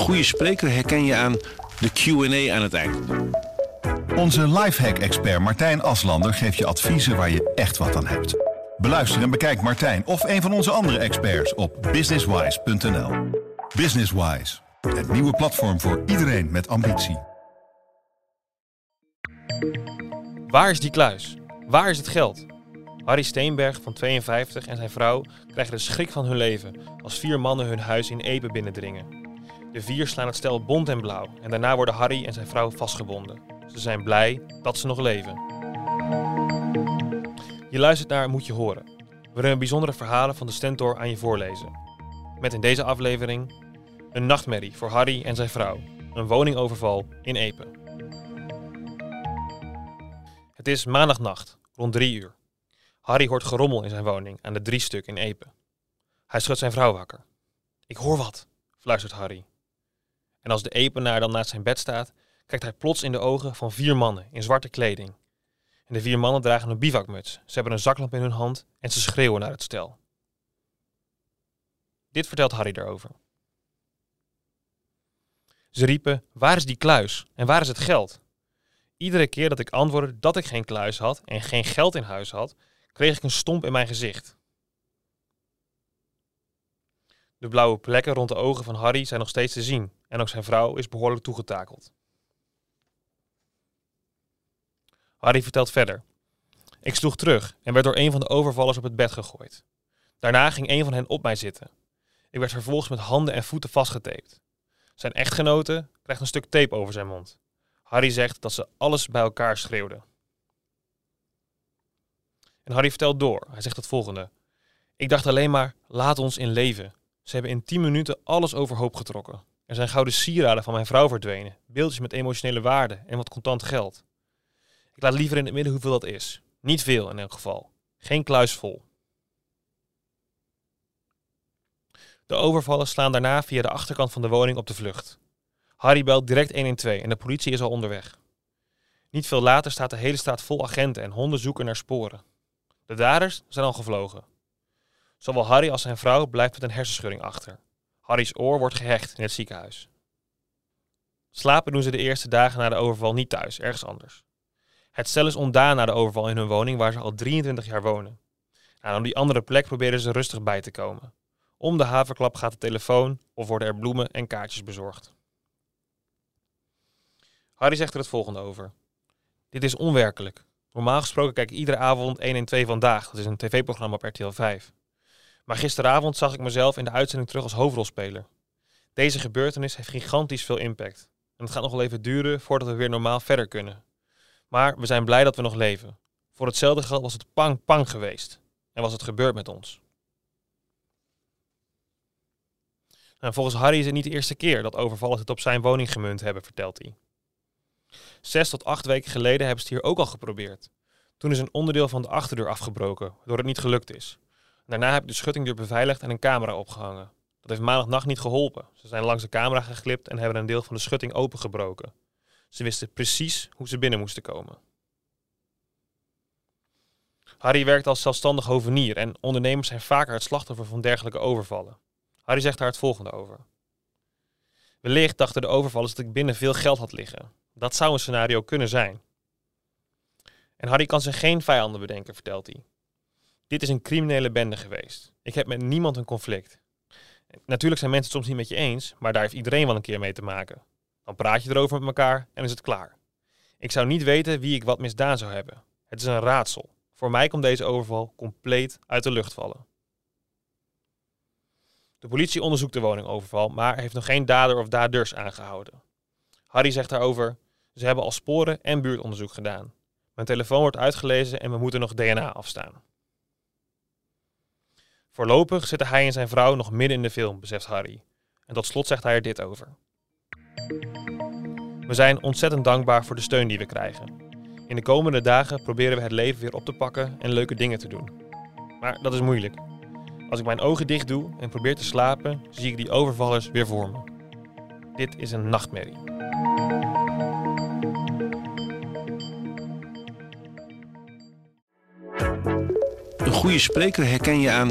goede spreker herken je aan de Q&A aan het eind. Onze lifehack-expert Martijn Aslander geeft je adviezen waar je echt wat aan hebt. Beluister en bekijk Martijn of een van onze andere experts op businesswise.nl. Businesswise, het nieuwe platform voor iedereen met ambitie. Waar is die kluis? Waar is het geld? Harry Steenberg van 52 en zijn vrouw krijgen de schrik van hun leven als vier mannen hun huis in Epe binnendringen. De vier slaan het stel bont en blauw en daarna worden Harry en zijn vrouw vastgebonden. Ze zijn blij dat ze nog leven. Je luistert naar Moet je horen, waarin we bijzondere verhalen van de Stentor aan je voorlezen. Met in deze aflevering een nachtmerrie voor Harry en zijn vrouw, een woningoverval in Epe. Het is maandagnacht, rond drie uur. Harry hoort gerommel in zijn woning aan de drie stuk in Epe. Hij schudt zijn vrouw wakker. Ik hoor wat, fluistert Harry. En als de Epenaar dan naast zijn bed staat, kijkt hij plots in de ogen van vier mannen in zwarte kleding. En de vier mannen dragen een bivakmuts, ze hebben een zaklamp in hun hand en ze schreeuwen naar het stel. Dit vertelt Harry daarover. Ze riepen: Waar is die kluis en waar is het geld? Iedere keer dat ik antwoordde dat ik geen kluis had en geen geld in huis had, kreeg ik een stomp in mijn gezicht. De blauwe plekken rond de ogen van Harry zijn nog steeds te zien en ook zijn vrouw is behoorlijk toegetakeld. Harry vertelt verder. Ik sloeg terug en werd door een van de overvallers op het bed gegooid. Daarna ging een van hen op mij zitten. Ik werd vervolgens met handen en voeten vastgetaped. Zijn echtgenote krijgt een stuk tape over zijn mond. Harry zegt dat ze alles bij elkaar schreeuwden. En Harry vertelt door. Hij zegt het volgende. Ik dacht alleen maar, laat ons in leven. Ze hebben in 10 minuten alles overhoop getrokken. Er zijn gouden sieraden van mijn vrouw verdwenen, beeldjes met emotionele waarde en wat contant geld. Ik laat liever in het midden hoeveel dat is. Niet veel in elk geval. Geen kluis vol. De overvallers slaan daarna via de achterkant van de woning op de vlucht. Harry belt direct 112 en de politie is al onderweg. Niet veel later staat de hele straat vol agenten en honden zoeken naar sporen. De daders zijn al gevlogen. Zowel Harry als zijn vrouw blijft met een hersenschudding achter. Harry's oor wordt gehecht in het ziekenhuis. Slapen doen ze de eerste dagen na de overval niet thuis, ergens anders. Het stel is ontdaan na de overval in hun woning waar ze al 23 jaar wonen. Nou, op die andere plek proberen ze rustig bij te komen. Om de haverklap gaat de telefoon of worden er bloemen en kaartjes bezorgd. Harry zegt er het volgende over. Dit is onwerkelijk. Normaal gesproken kijk ik iedere avond 1 en 2 vandaag. Dat is een tv-programma op RTL 5. Maar gisteravond zag ik mezelf in de uitzending terug als hoofdrolspeler. Deze gebeurtenis heeft gigantisch veel impact. En het gaat nog wel even duren voordat we weer normaal verder kunnen. Maar we zijn blij dat we nog leven. Voor hetzelfde geld was het pang pang geweest. En was het gebeurd met ons. Nou, volgens Harry is het niet de eerste keer dat overvallers het op zijn woning gemunt hebben, vertelt hij. Zes tot acht weken geleden hebben ze het hier ook al geprobeerd. Toen is een onderdeel van de achterdeur afgebroken, waardoor het niet gelukt is. Daarna heb ik de schuttingdeur beveiligd en een camera opgehangen. Dat heeft maandagnacht niet geholpen. Ze zijn langs de camera geglipt en hebben een deel van de schutting opengebroken. Ze wisten precies hoe ze binnen moesten komen. Harry werkt als zelfstandig hovenier en ondernemers zijn vaker het slachtoffer van dergelijke overvallen. Harry zegt daar het volgende over. Wellicht dachten de overvallers dat ik binnen veel geld had liggen. Dat zou een scenario kunnen zijn. En Harry kan zich geen vijanden bedenken, vertelt hij. Dit is een criminele bende geweest. Ik heb met niemand een conflict. Natuurlijk zijn mensen het soms niet met je eens, maar daar heeft iedereen wel een keer mee te maken. Dan praat je erover met elkaar en is het klaar. Ik zou niet weten wie ik wat misdaan zou hebben. Het is een raadsel. Voor mij komt deze overval compleet uit de lucht vallen. De politie onderzoekt de woningoverval, maar heeft nog geen dader of daders aangehouden. Harry zegt daarover: Ze hebben al sporen en buurtonderzoek gedaan. Mijn telefoon wordt uitgelezen en we moeten nog DNA afstaan. Voorlopig zitten hij en zijn vrouw nog midden in de film, beseft Harry. En tot slot zegt hij er dit over. We zijn ontzettend dankbaar voor de steun die we krijgen. In de komende dagen proberen we het leven weer op te pakken en leuke dingen te doen. Maar dat is moeilijk. Als ik mijn ogen dicht doe en probeer te slapen, zie ik die overvallers weer voor me. Dit is een nachtmerrie. Een goede spreker herken je aan